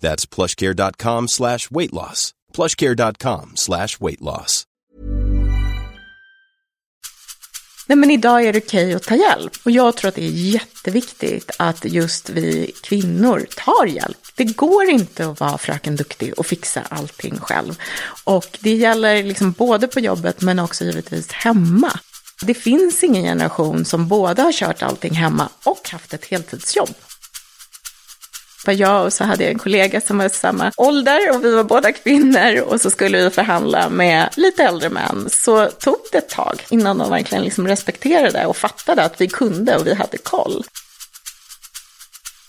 That's plushcare.com slash weight loss. plushcare.com slash weight loss. Nej, men idag är det okej att ta hjälp. Och jag tror att det är jätteviktigt att just vi kvinnor tar hjälp. Det går inte att vara fröken duktig och fixa allting själv. Och det gäller liksom både på jobbet men också givetvis hemma. Det finns ingen generation som både har kört allting hemma och haft ett heltidsjobb var jag och så hade jag en kollega som var i samma ålder och vi var båda kvinnor och så skulle vi förhandla med lite äldre män. Så tog det ett tag innan de verkligen liksom respekterade och fattade att vi kunde och vi hade koll.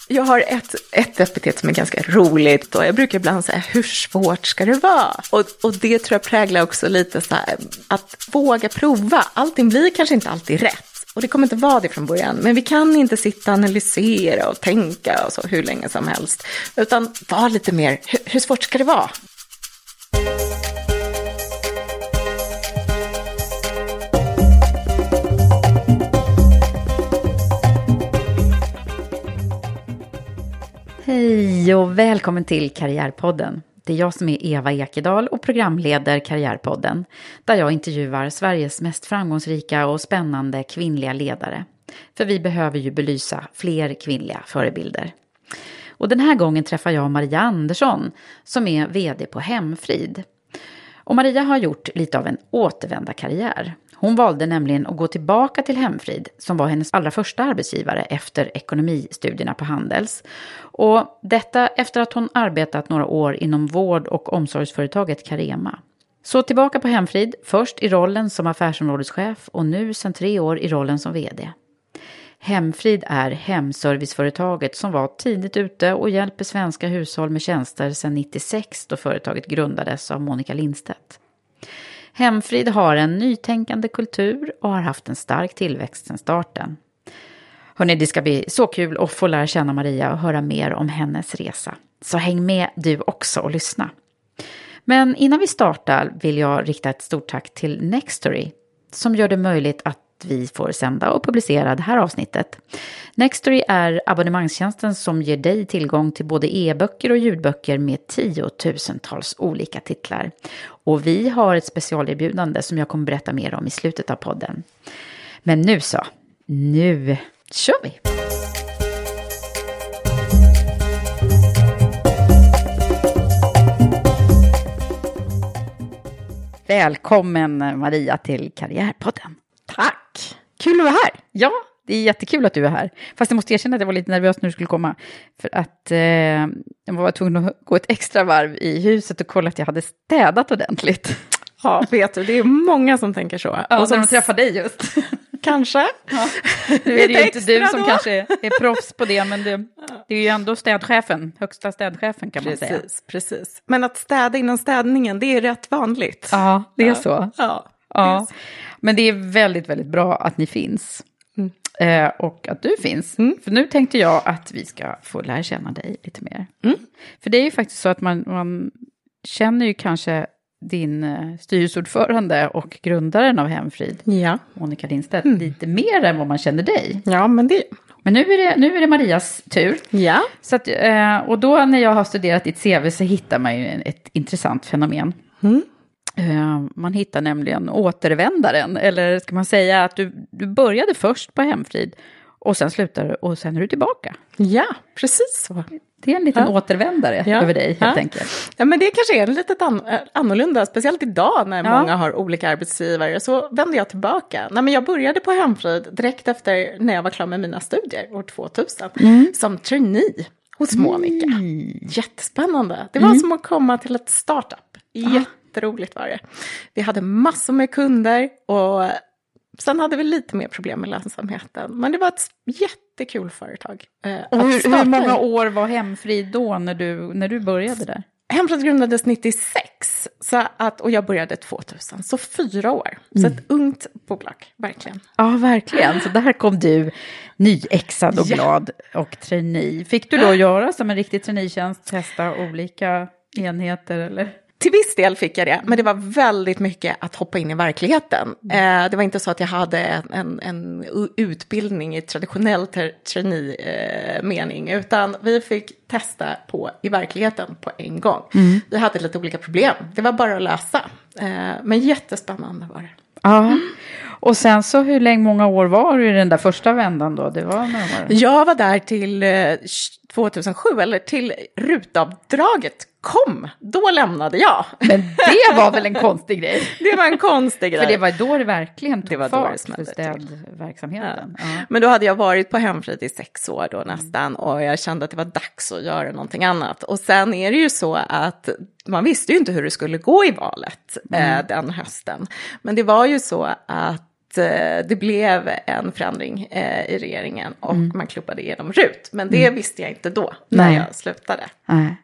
Jag har ett, ett epitet som är ganska roligt och jag brukar ibland säga hur svårt ska det vara? Och, och det tror jag präglar också lite så här att våga prova. Allting blir kanske inte alltid rätt. Och det kommer inte vara det från början. Men vi kan inte sitta och analysera och tänka och så hur länge som helst. Utan var lite mer, hur, hur svårt ska det vara? Hej och välkommen till Karriärpodden. Det är jag som är Eva Ekedal och programleder Karriärpodden, där jag intervjuar Sveriges mest framgångsrika och spännande kvinnliga ledare. För vi behöver ju belysa fler kvinnliga förebilder. Och den här gången träffar jag Maria Andersson, som är VD på Hemfrid. Och Maria har gjort lite av en återvändarkarriär. Hon valde nämligen att gå tillbaka till Hemfrid, som var hennes allra första arbetsgivare efter ekonomistudierna på Handels. Och detta efter att hon arbetat några år inom vård och omsorgsföretaget Carema. Så tillbaka på Hemfrid, först i rollen som affärsområdeschef och nu sedan tre år i rollen som VD. Hemfrid är hemserviceföretaget som var tidigt ute och hjälper svenska hushåll med tjänster sedan 96 då företaget grundades av Monica Lindstedt. Hemfrid har en nytänkande kultur och har haft en stark tillväxt sedan starten. Hörrni, det ska bli så kul att få lära känna Maria och höra mer om hennes resa. Så häng med du också och lyssna. Men innan vi startar vill jag rikta ett stort tack till Nextory som gör det möjligt att vi får sända och publicera det här avsnittet. Nextory är abonnemangstjänsten som ger dig tillgång till både e-böcker och ljudböcker med tiotusentals olika titlar. Och vi har ett specialerbjudande som jag kommer berätta mer om i slutet av podden. Men nu så, nu kör vi! Välkommen Maria till Karriärpodden. Tack! Kul att vara här. Ja, det är jättekul att du är här. Fast jag måste erkänna att jag var lite nervös när du skulle komma. För att eh, jag var tvungen att gå ett extra varv i huset och kolla att jag hade städat ordentligt. Ja, vet du, det är många som tänker så. Ja, och som de träffar dig just. Kanske. Ja. Nu är det ju inte du som då. kanske är proffs på det, men det, det, är ju ändå städchefen, högsta städchefen kan precis, man säga. Precis, Men att städa innan städningen, det är rätt vanligt. Ja, det är ja. så. Ja. Ja. Men det är väldigt, väldigt bra att ni finns. Mm. Eh, och att du finns. Mm. För nu tänkte jag att vi ska få lära känna dig lite mer. Mm. För det är ju faktiskt så att man, man känner ju kanske din eh, styrelseordförande och grundaren av Hemfrid, Ja. Monica Lindstedt, lite mer än vad man känner dig. Ja, men det... Men nu är det, nu är det Marias tur. Ja. Så att, eh, och då när jag har studerat ditt CV så hittar man ju ett intressant fenomen. Eh, Man hittar nämligen återvändaren, eller ska man säga att du, du började först på Hemfrid och sen slutar du och sen är du tillbaka. Ja, precis så. Det är en liten Ja. återvändare Ja. över dig helt Ja. enkelt. Ja, men det kanske är lite an- eh, annorlunda, speciellt idag när Ja. många har olika arbetsgivare. Så vände jag tillbaka. Nej, men jag började på Hemfrid direkt efter när jag var klar med mina studier, år 2000, som trainee hos Monica. Jättespännande. Det var som att komma till ett startup. Jätteroligt var det. Vi hade massor med kunder och sen hade vi lite mer problem med lönsamheten. Men det var ett jättekul företag. eh, Och hur, hur många år var Hemfrid då när du, när du började där? Hemfrid grundades 96 så att, och jag började 2000, så fyra år. Så ett ungt bolag, verkligen. Ja, verkligen. Så där kom du nyexad och Ja. glad och trainee. Fick du då göra som en riktig traineetjänst, testa olika enheter eller? Till viss del fick jag det, men det var väldigt mycket att hoppa in i verkligheten. Eh, det var inte så att jag hade en, en, utbildning i traditionell ter- trainee-mening, utan vi fick testa på i verkligheten på en gång. Vi hade lite olika problem, det var bara att lösa. Eh, men jättespännande var det. Ja. Och sen så hur länge, många år var du i den där första vändan då? Det var några år. Jag var där till eh, 2007, eller till rutavdraget kom. Då lämnade jag. Men det var väl en konstig grej? Det var en konstig grej. För det var då det verkligen tog Det var då det fart för städverksamheten. Ja. Men då hade jag varit på Hemfrid i sex år då nästan och jag kände att det var dags att göra någonting annat. Och sen är det ju så att man visste ju inte hur det skulle gå i valet eh, den hösten. Men det var ju så att eh, det blev en förändring eh, i regeringen och man klubbade igenom RUT. Men det visste jag inte då när Nej. jag slutade. Nej.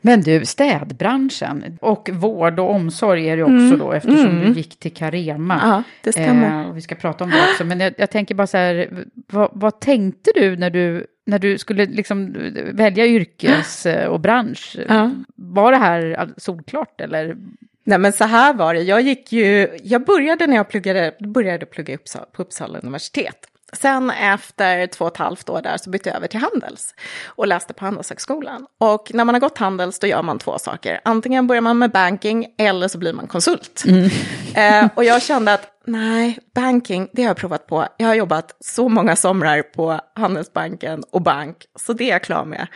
Men du, städbranschen och vård och omsorg är det också då eftersom du gick till Carema. Ja, det stämmer. Eh, och vi ska prata om det också. Men jag, jag tänker bara så här, vad, vad tänkte du när du, när du skulle liksom välja yrkes eh, och bransch? Ja. Var det här solklart eller? Nej men så här var det, jag gick ju, jag började när jag pluggade, började plugga Uppsala, på Uppsala universitet. Sen efter två och ett halvt år där så bytte jag över till Handels och läste på Handelshögskolan. Och när man har gått Handels då gör man två saker. Antingen börjar man med banking eller så blir man konsult. Eh, och jag kände att nej, banking, det har jag provat på. Jag har jobbat så många somrar på Handelsbanken och bank, så det är jag klar med.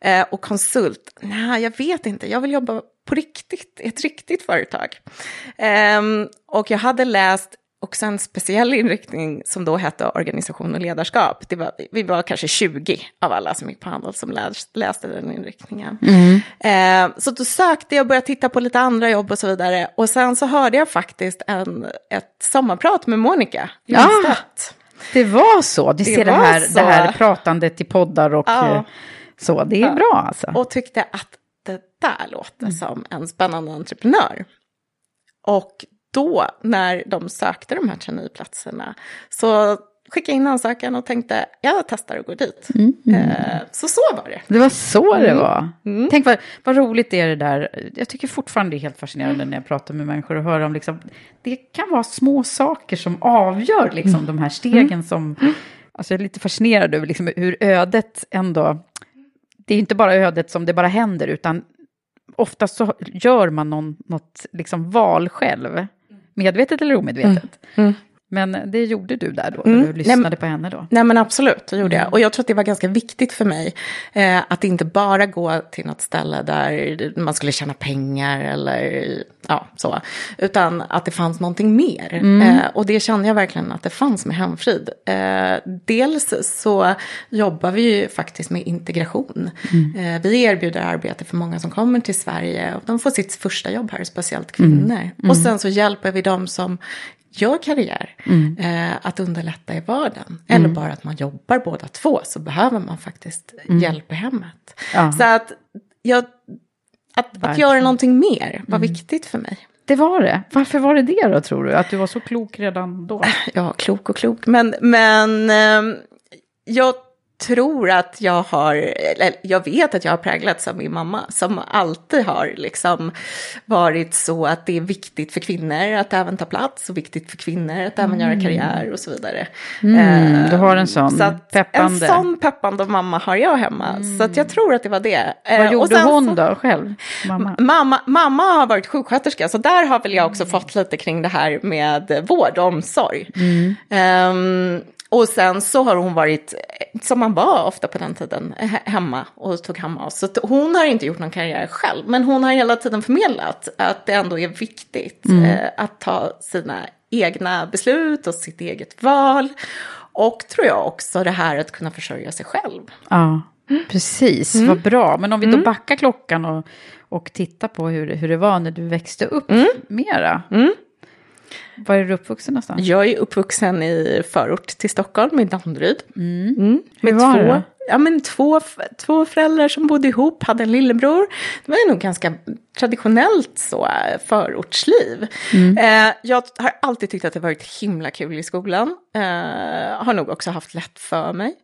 Eh, och konsult, nej, jag vet inte, jag vill jobba på riktigt, ett riktigt företag. Ehm, och jag hade läst också en speciell inriktning som då hette organisation och ledarskap. Det var, vi var kanske 20 av alla som gick på Handel som läs, läste den inriktningen. Ehm, så då sökte jag och började titta på lite andra jobb och så vidare. Och sen så hörde jag faktiskt en, ett sommarprat med Monica Ja. Lindstedt. Det var så, du Det ser det här, så. det här pratandet i poddar och Ja. eh, så. Det är Ja. bra alltså. Och tyckte att det där låter som en spännande entreprenör. Och då, när de sökte de här traineeplatserna, så skickade jag in ansökan och tänkte, jag testar att gå dit. Eh, så så var det. Det var så det var. Mm. Tänk vad, vad roligt är det där. Jag tycker fortfarande det är helt fascinerande när jag pratar med människor och hör om liksom, det kan vara små saker som avgör liksom Mm. de här stegen som, alltså jag är lite fascinerad över liksom hur ödet ändå, det är inte bara ödet som det bara händer, utan oftast så gör man någon, något liksom val själv, medvetet eller omedvetet. Men det gjorde du där då, när Mm. du lyssnade på henne då. Nej men absolut, det gjorde jag. Och jag tror att det var ganska viktigt för mig eh, att inte bara gå till något ställe där man skulle tjäna pengar eller ja, så. Utan att det fanns någonting mer. Eh, och det kände jag verkligen att det fanns med Hemfrid. Eh, dels så jobbar vi ju faktiskt med integration. Eh, vi erbjuder arbete för många som kommer till Sverige och de får sitt första jobb här, speciellt kvinnor. Och sen så hjälper vi dem som gör karriär, eh, att underlätta i vardagen. Eller bara att man jobbar båda två så behöver man faktiskt hjälp i hemmet. Ja. Så att, jag, att, att göra någonting mer var viktigt för mig. Det var det. Varför var det det då, tror du? Att du var så klok redan då? Ja, klok och klok. Men, men ehm, jag tror att jag har, eller jag vet att jag har präglats av min mamma som alltid har liksom varit så att det är viktigt för kvinnor att även ta plats och viktigt för kvinnor att även göra karriär och så vidare. Mm, du har en sån så peppande. En sån peppande mamma har jag hemma. Så att jag tror att det var det. Vad Eh, och gjorde sen hon då själv? Mamma? Mamma, mamma har varit sjuksköterska, så där har väl jag också fått lite kring det här med vård och omsorg. Ehm, och sen så har hon varit, som man var ofta på den tiden, he- hemma och tog hand om oss. Så hon har inte gjort någon karriär själv, men hon har hela tiden förmedlat att det ändå är viktigt eh, att ta sina egna beslut och sitt eget val. Och tror jag också det här att kunna försörja sig själv. Ja, precis. Mm. Vad bra. Men om vi då backar klockan och, och tittar på hur, hur det var när du växte upp Mm. mera. Var är du uppvuxen någonstans? Jag är uppvuxen i förort till Stockholm, i Danderyd. Mm. Hur Med var två, det? ja, men två, två föräldrar som bodde ihop, hade en lillebror. Det var ju nog ganska traditionellt så eh, förortsliv. Eh, jag har alltid tyckt att det varit himla kul i skolan. Eh, har nog också haft lätt för mig.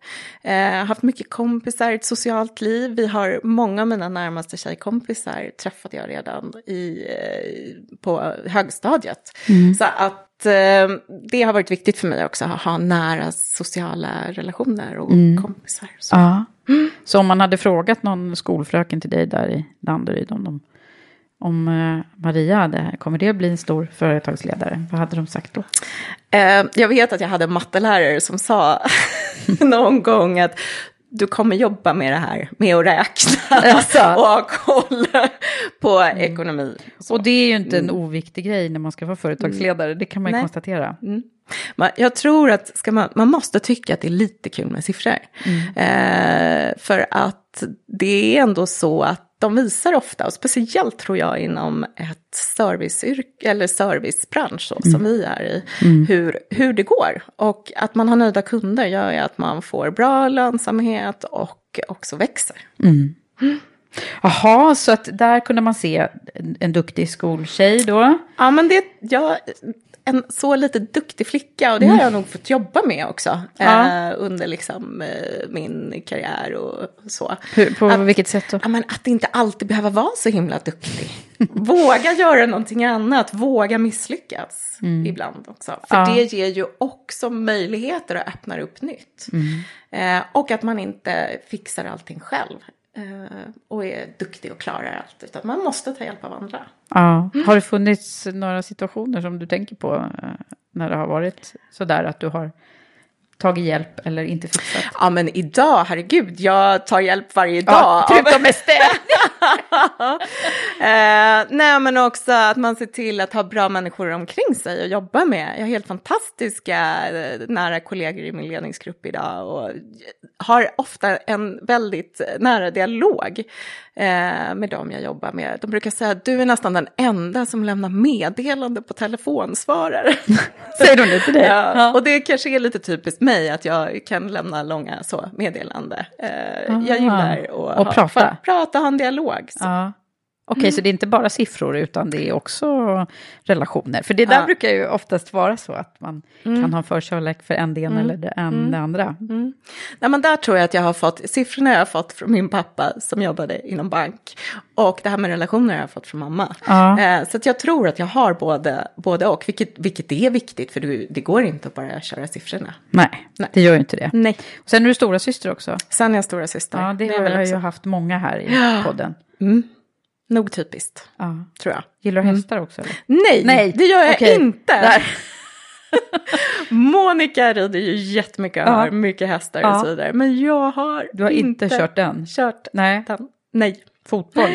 Eh, haft mycket kompisar, ett socialt liv. Vi har många av mina närmaste tjejkompisar träffade jag redan i, eh, på högstadiet. Så att eh, det har varit viktigt för mig också att ha nära sociala relationer och kompisar. Så. Ja. Så om man hade frågat någon skolfröken till dig där i Danderyd om, de, om eh, Maria hade, kommer det bli en stor företagsledare? Vad hade de sagt då? Eh, jag vet att jag hade en mattelärare som sa någon gång att du kommer jobba med det här, med att räkna Alltså. och ha koll på ekonomi. Så. Och det är ju inte en oviktig grej när man ska vara företagsledare, det kan man ju Nej. konstatera. Man, jag tror att ska man, man måste tycka att det är lite kul med siffror. Eh, för att det är ändå så att de visar ofta, och speciellt tror jag inom ett serviceyrke eller servicebransch så, som vi är i, hur, hur det går. Och att man har nöjda kunder gör ju att man får bra lönsamhet och också växer. Jaha, så att där kunde man se en, en duktig skoltjej då. Ja, men det, jag, en så lite duktig flicka och det har jag nog fått jobba med också Ja. eh, under liksom, eh, min karriär och så. Hur, på Att- vilket sätt då? Ja, men att inte alltid behöva vara så himla duktig. Våga göra någonting annat, våga misslyckas ibland också. För Mm. Ja. det ger ju också möjligheter och öppnar upp nytt. Mm. Eh, och att man inte fixar allting själv. Eh, och är duktig och klarar allt. Utan man måste ta hjälp av andra. Ja. Har det funnits några situationer som du tänker på eh, när det har varit sådär att du har tagit hjälp eller inte fixat? Ja men idag, herregud, jag tar hjälp varje dag. Ja, förutom med eh, nej men också att man ser till att ha bra människor omkring sig och jobba med. Jag har helt fantastiska eh, nära kollegor i min ledningsgrupp idag och har ofta en väldigt nära dialog eh, med dem jag jobbar med. De brukar säga att du är nästan den enda som lämnar meddelande på telefonsvarare. Säger de det till dig? Ja, och det kanske är lite typiskt mig att jag kan lämna långa så, meddelande. Eh, jag gillar att Och ha, prata. prata, ha en dialog. Så. Ja. Okej, så det är inte bara siffror utan det är också relationer. För det där Ja. brukar ju oftast vara så att man kan ha förkärlek för en det ena eller det, en det andra. Nej, men där tror jag att jag har fått, siffrorna jag har fått från min pappa som jobbade inom bank. Och det här med relationer har jag fått från mamma. Ja. Eh, så att jag tror att jag har både, både och, vilket, vilket är viktigt för du, det går inte att bara köra siffrorna. Nej, Nej. det gör ju inte det. Nej. Och sen är du stora syster också. Sen är jag stora syster. Ja, det, är har jag ju haft många här i podden. Nog typiskt, Ja. tror jag. Gillar du hästar också? Eller? Nej, Nej, det gör jag okej. inte. Monica rider ju jättemycket och Ja. har mycket hästar Ja. och så vidare. Men jag har Du har inte kört den? Kört Nej. den. Nej. Fotboll?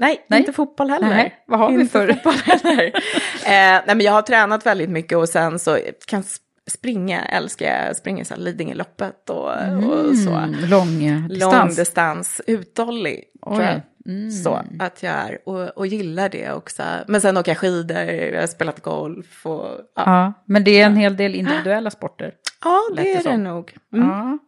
Nej, Nej. inte fotboll heller. Nej, vad har vi inte för- fotboll heller. eh, nej, men jag har tränat väldigt mycket och sen så kan springa, älskar jag, springer så här Lidingöloppet och, och så. Mm, lång eh, Lång distans. distans, uthållig. Oj. Mm. Så att jag är och, och gillar det också. Men sen åker jag skidor, jag har spelat golf och ja. Ja, men det är en hel del individuella sporter. Ja, det är det som. nog. Mm. Ja,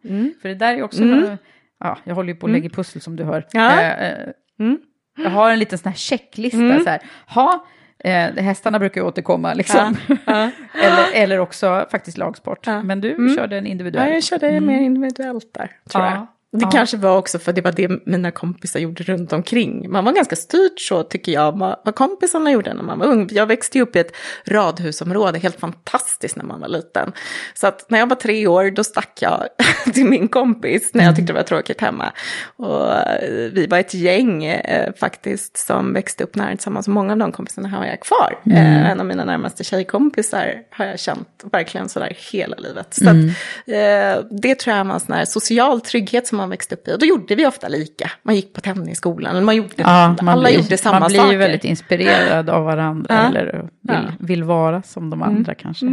för det där är också... några- Ja, jag håller ju på att lägga pussel som du hör. Ja. Eh, eh, Mm. Jag har en liten sån här checklista så här. Ha, Eh, hästarna brukar ju återkomma liksom. Ja, ja. eller, eller också faktiskt lagsport. Ja. Men du Mm. körde en individuell. Ja, jag körde mer individuellt där, tror Ja. jag. Det Ja. kanske var också för det var det mina kompisar gjorde runt omkring. Man var ganska styrt så tycker jag, vad kompisarna gjorde när man var ung. Jag växte ju upp i ett radhusområde, helt fantastiskt när man var liten. Så att när jag var tre år, då stack jag till min kompis när jag tyckte det var tråkigt hemma. Och eh, vi var ett gäng eh, faktiskt som växte upp nära tillsammans. Många av de kompisarna har jag kvar. Eh, en av mina närmaste tjejkompisar har jag känt verkligen sådär hela livet. Så att, eh, det tror jag var en sån här social trygghet som man växte upp i. Och då gjorde vi ofta lika. Man gick på eller man gjorde, Ja, man alla blir, gjorde samma Man blir saker. väldigt inspirerad av varandra. Ja. Eller vill, Ja. Mm. vill vara som de andra kanske.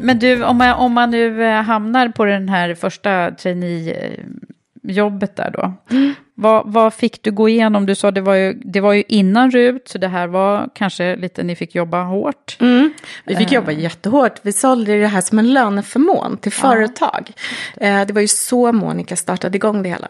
Men du, om man, om man nu eh, hamnar på den här första trainee-jobbet där då. Vad, vad fick du gå igenom? Du sa det var, ju, det var ju innan RUT, så det här var kanske lite, ni fick jobba hårt. Mm. Vi fick jobba jättehårt. Vi sålde det här som en löneförmån till företag. Eh, det var ju så Monica startade igång det hela.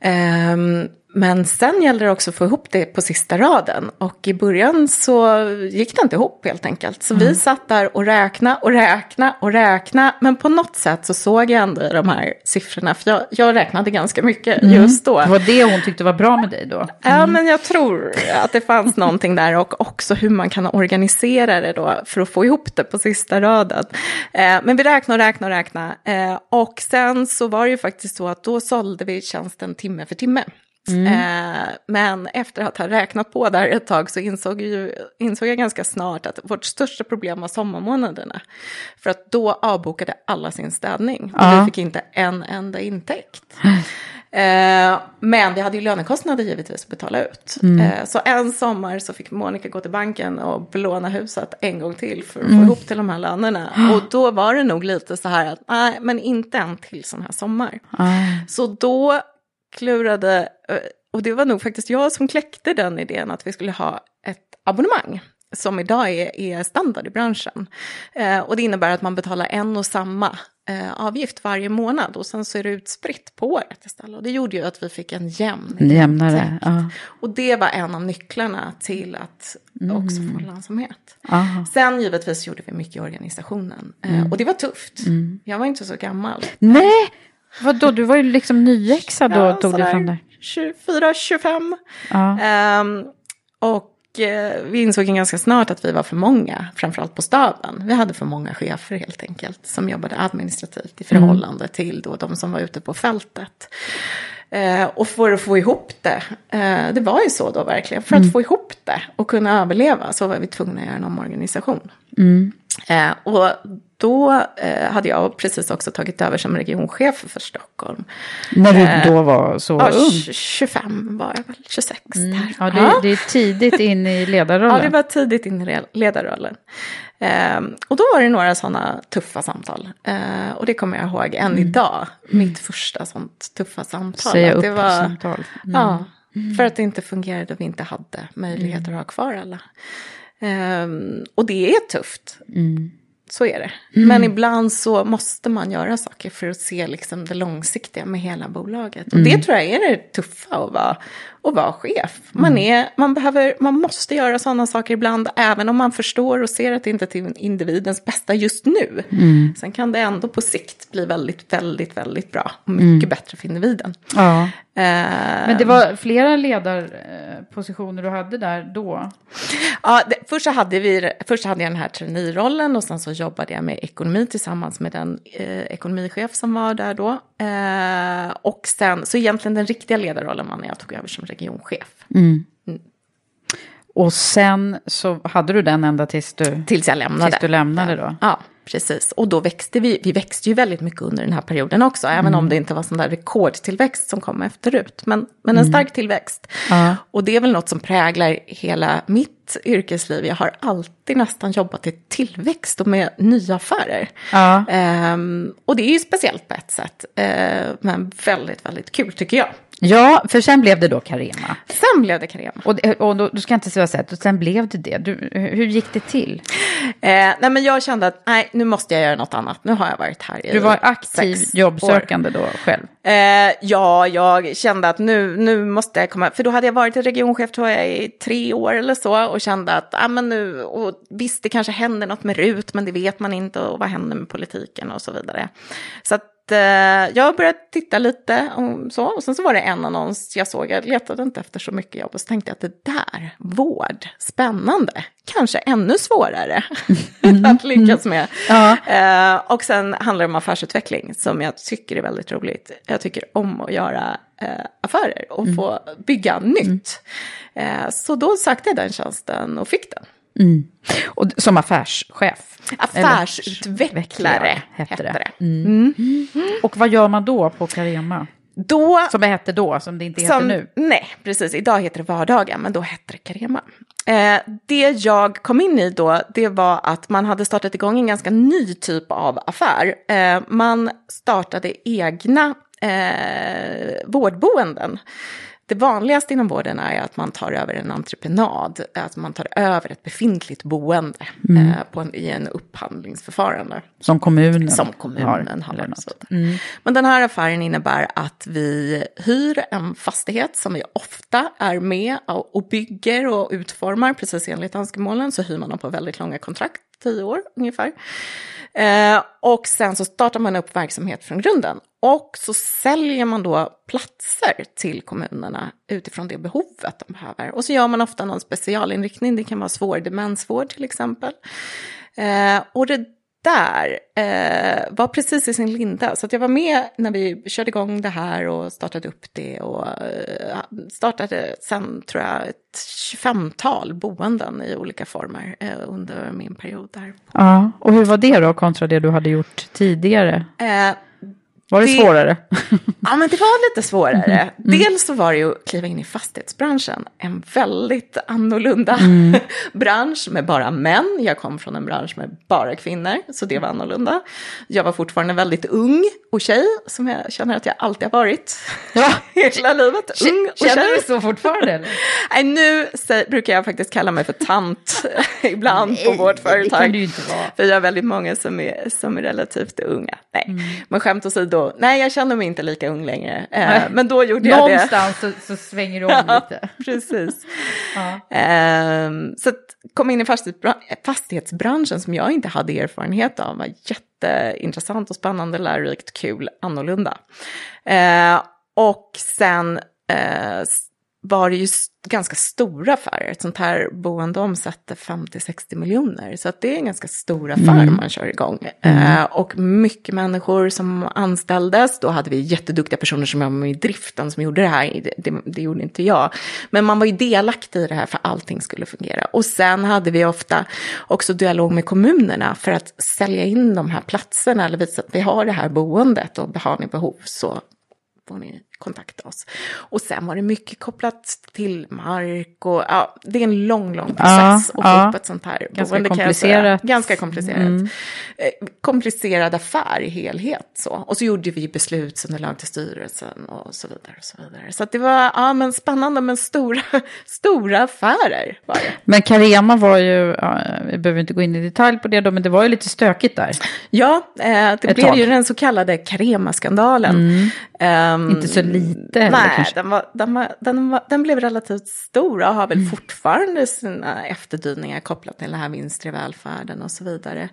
Ehm, men sen gällde det också att få ihop det på sista raden. Och i början så gick det inte ihop helt enkelt. Så vi satt där och räkna och räkna och räkna. Men på något sätt så såg jag ändå de här siffrorna. För jag, jag räknade ganska mycket just då. Det var det hon tyckte var bra med dig då. Ja, men jag tror att det fanns någonting där och också hur man kan organisera det då för att få ihop det på sista raden. Eh, men vi räknade och räknade och räknade. Eh, och sen så var det ju faktiskt så att då sålde vi tjänsten timme för timme. Eh, men efter att ha räknat på där ett tag så insåg, ju, insåg jag ganska snart att vårt största problem var sommarmånaderna. För att då avbokade alla sin städning och Ja. vi fick inte en enda intäkt. Eh, men vi hade ju lönekostnader givetvis att betala ut. Eh, så en sommar så fick Monica gå till banken och belåna huset en gång till för att få ihop till de här lönerna. Och då var det nog lite så här att nej, men inte en till sån här sommar. Så då klurade, eh, och det var nog faktiskt jag som kläckte den idén att vi skulle ha ett abonnemang som idag är, är standard i branschen. Eh, och det innebär att man betalar en och samma eh, avgift varje månad och sen så är det utspritt på året istället. Och det gjorde ju att vi fick en jämn Jämnare. Ja. Och det var en av nycklarna till att också få lönsamhet. Aha. Sen givetvis gjorde vi mycket i organisationen. Eh, och det var tufft. Jag var inte så gammal. Nej, vadå, du var ju liksom nyexad då, Ja, tog du fram det. 24, 25. Ja. Ehm, och eh, vi insåg ganska snart att vi var för många, framförallt på staben. Vi hade för många chefer helt enkelt, som jobbade administrativt i förhållande till då de som var ute på fältet. Eh, och för att få ihop det, eh, det var ju så då verkligen, för att få ihop det och kunna överleva så var vi tvungna att göra en omorganisation. Eh, och då eh, hade jag precis också tagit över som regionchef för Stockholm. När Eh, du då var så Ja, ung. 25 var jag väl, 26 där. Mm. Ja, det, det är tidigt in i ledarrollen. Ja, det var tidigt in i ledarrollen. Ehm, och då var det några sådana tuffa samtal. Ehm, och det kommer jag ihåg än idag. Mitt första sånt tuffa samtal. Säga upp det var, samtal. Mm. Ja, för att det inte fungerade och vi inte hade möjligheter att ha kvar alla. Ehm, och det är tufft. Mm. Så är det. Men ibland så måste man göra saker för att se liksom det långsiktiga med hela bolaget. Och Mm. det tror jag är det tuffa att vara, att vara chef. Man, Mm. är, man, behöver, man måste göra sådana saker ibland, även om man förstår och ser att det inte är till individens bästa just nu. Mm. Sen kan det ändå på sikt bli väldigt, väldigt, väldigt bra. Och mycket bättre för individen. Ja. Eh, Men det var flera ledarpositioner du hade där då? Ja, det, först, så hade vi, först hade jag den här traineerollen och sen så jobbade jag med ekonomi tillsammans med den eh, ekonomichef som var där då. Eh, och sen, så egentligen den riktiga ledarrollen var när jag tog över som regionchef. Och sen så hade du den ända tills du, Tills jag lämnade. tills du lämnade då? Ja, precis. Och då växte vi, vi växte ju väldigt mycket under den här perioden också, även om det inte var sån där rekordtillväxt som kom efterut. Men, men en stark tillväxt. Ja. Och det är väl något som präglar hela mitt yrkesliv. Jag har alltid nästan jobbat i tillväxt och med nya affärer. Ja. Ehm, och det är ju speciellt på ett sätt, eh, men väldigt, väldigt kul tycker jag. Ja, för sen blev det då Carema. Sen blev det Carema. Och, och då, du ska inte säga så och sen blev det det. Du, hur gick det till? Eh, nej, men jag kände att nej, nu måste jag göra något annat. Nu har jag varit här i Du var aktiv jobbsökande då själv? Eh, ja, jag kände att nu, nu måste jag komma, för då hade jag varit regionchef tror jag i tre år eller så och kände att, ah, men nu, och visst det kanske händer något med RUT, men det vet man inte och vad händer med politiken och så vidare. Så att eh, jag började titta lite och så, och sen så var det en annons jag såg, jag letade inte efter så mycket jobb och så tänkte jag att det där, vård, spännande, kanske ännu svårare att lyckas med. Ja. Eh, och sen handlar det om affärsutveckling som jag tycker är väldigt roligt. Jag tycker om att göra eh, affärer och få bygga nytt. Eh, så då sökte jag den tjänsten och fick den. Och d- som affärschef? Affärsutvecklare hette det. det. Mm. Och vad gör man då på Carema? Då, Som det hette då, som det inte heter som, nu? Nej, precis. Idag heter det vardagar, men då hette det Carema. Eh, det jag kom in i då, det var att man hade startat igång en ganska ny typ av affär. Eh, man startade egna eh, vårdboenden. Det vanligaste inom vården är att man tar över en entreprenad, att man tar över ett befintligt boende eh, på en, i en upphandlingsförfarande. Som kommunen Som kommunen har. så vidare. Men den här affären innebär att vi hyr en fastighet som vi ofta är med och och bygger och utformar precis enligt önskemålen. Så hyr man dem på väldigt långa kontrakt, tio år ungefär. Eh, och sen så startar man upp verksamhet från grunden. Och så säljer man då platser till kommunerna utifrån det behovet de behöver. Och så gör man ofta någon specialinriktning, det kan vara svår demensvård till exempel. Eh, och det där eh, var precis i sin linda. Så jag var med när vi körde igång det här och startade upp det. Och eh, startade sen tror jag ett 25-tal boenden i olika former eh, under min period där. Ja, och hur var det då kontra det du hade gjort tidigare? Var det, Det- svårare? Ja, men det var lite svårare. Dels så var det ju att kliva in i fastighetsbranschen. En väldigt annorlunda bransch med bara män. Jag kom från en bransch med bara kvinnor, så det var annorlunda. Jag var fortfarande väldigt ung och tjej, som jag känner att jag alltid har varit. Ja. Hela livet. Ung och Känner tjej. du så fortfarande? Eller? Nej, nu brukar jag faktiskt kalla mig för tant ibland på vårt det företag. kan du inte vara. För jag har väldigt många som är, som är relativt unga. Nej, Mm. men skämt åsido, nej jag känner mig inte lika ung längre. Eh, men då gjorde jag det. Någonstans så, så svänger du om lite. Precis. Ja. Ehm, så att komma in i fastighetsbra- fastighetsbranschen som jag inte hade erfarenhet av var jätteintressant och spännande, lärorikt, kul, annorlunda. Eh, och sen eh, var det ju ganska stora affärer. Ett sånt här boende omsätter 50-60 miljoner. Så att det är en ganska stor affär man kör igång. Eh, och mycket människor som anställdes. Då hade vi jätteduktiga personer som jobbade med driften som gjorde det här. Det, det, det gjorde inte jag. Men man var ju delaktig i det här för allting skulle fungera. Och sen hade vi ofta också dialog med kommunerna för att sälja in de här platserna. Eller visa att vi har det här boendet och har ni behov så får ni kontakta oss. Och sen var det mycket kopplat till mark och ja, det är en lång, lång process Ja, att få ja. upp ett sånt här Ganska boende, komplicerat. Ganska komplicerat. Eh, komplicerad affär i helhet så. Och så gjorde vi beslutsunderlag till styrelsen och så vidare. Och så vidare. Så det var ja, men spännande men stora, stora affärer var det. Men Carema var ju, ja, vi behöver inte gå in i detalj på det då, men det var ju lite stökigt där. Ja, eh, det Ett blev tag. ju den så kallade Carema-skandalen. Ehm, Inte så lite heller Nej, den, var, den, var, den, var, den blev relativt stor och har väl fortfarande sina efterdyningar kopplat till det här vinster i välfärden och så vidare.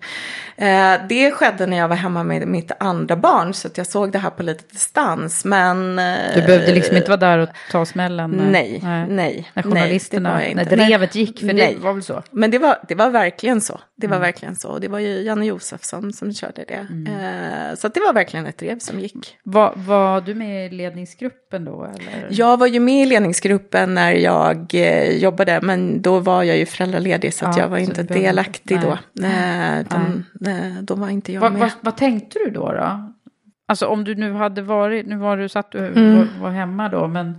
Eh, det skedde när jag var hemma med mitt andra barn så jag såg det här på lite distans. Men, eh, Du behövde liksom inte vara där och ta smällen. när- Nej, nej, nej. När journalisterna, jag när drevet gick, för Nej. det var väl så? Men det var, det var verkligen så. Det Mm. var verkligen så. Och det var ju Janne Josefsson som körde det. Eh, så det var verkligen ett drev som gick. Var, var du med i ledningsgruppen då? Eller? Jag var ju med i ledningsgruppen när jag eh, jobbade, men då var jag ju föräldraledig så att Ja, jag var inte delaktig då. Nej, utan, nej, då var inte jag Vad, med. vad, vad tänkte du då? då? Alltså om du nu hade varit, nu var du satt du Mm. var, var hemma då, men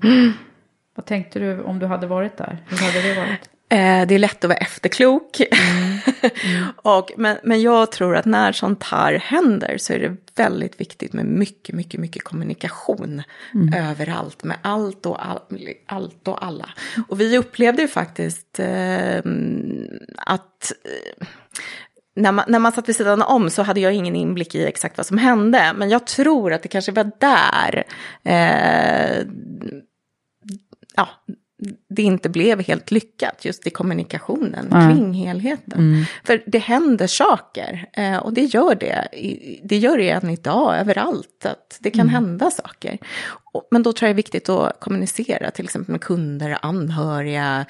vad tänkte du om du hade varit där? Hur hade det varit? Eh, det är lätt att vara efterklok. Mm. Mm. och, men, men jag tror att när sånt här händer så är det väldigt viktigt med mycket, mycket, mycket kommunikation mm. överallt med allt och, all, allt och alla. Och vi upplevde ju faktiskt eh, att eh, när man, när man satt vid sidan om så hade jag ingen inblick i exakt vad som hände. Men jag tror att det kanske var där eh, ja, det inte blev helt lyckat just i kommunikationen mm. kring helheten. Mm. För det händer saker eh, och det gör det. Det gör det än idag överallt, att det kan mm. hända saker. Men då tror jag det är viktigt att kommunicera till exempel med kunder, anhöriga,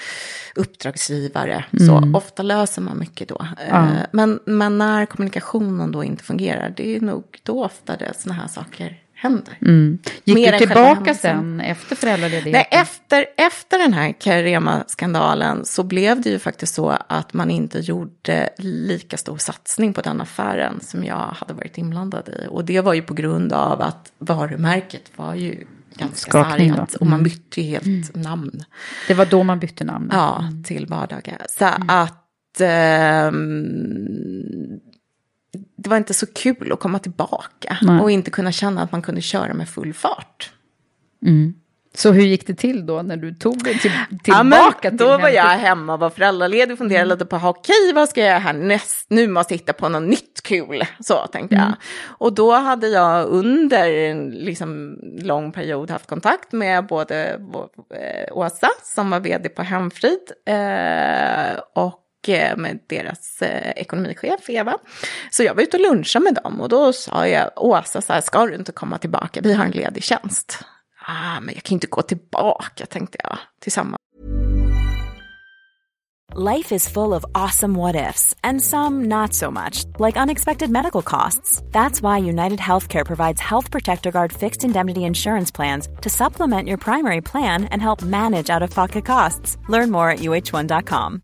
uppdragsgivare. Så mm. ofta löser man mycket då. Eh, men, men när kommunikationen då inte fungerar, det är nog då ofta det sådana här saker händer. Mm. Gick Mer du tillbaka sen efter föräldraledigheten? Nej, efter, efter den här Carema-skandalen så blev det ju faktiskt så att man inte gjorde lika stor satsning på den affären som jag hade varit inblandad i. Och det var ju på grund av att varumärket var ju ganska sargat och man mm. bytte helt mm. namn. Det var då man bytte namn? Ja, till vardagar. Så mm. att eh, det var inte så kul att komma tillbaka Nej. och inte kunna känna att man kunde köra med full fart. Mm. Så hur gick det till då när du tog dig till, tillbaka? Ja, till då var jag hemma och var föräldraledig och funderade mm. lite på, okej vad ska jag göra härnäst? Nu måste jag hitta på något nytt kul. Så tänkte mm. jag. Och då hade jag under en liksom, lång period haft kontakt med både eh, Åsa som var vd på Hemfrid eh, och Eh, med deras eh, ekonomichef Eva. Så jag var ute och lunchade med dem och då sa jag Åsa så här, ska du inte komma tillbaka, vi har en ledig tjänst. Ah, men jag kan inte gå tillbaka tänkte jag tillsammans. Life is full of awesome what ifs and some not so much, like unexpected medical costs. That's why United Healthcare provides Health Protector Guard fixed indemnity insurance plans to supplement your primary plan and help manage out of pocket costs. Learn more at uh1.com.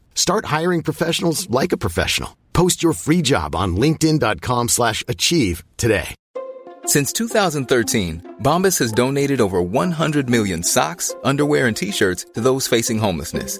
Start hiring professionals like a professional. Post your free job on linkedin.com slash achieve today. Since 2013, Bombas has donated over 100 million socks, underwear, and T-shirts to those facing homelessness.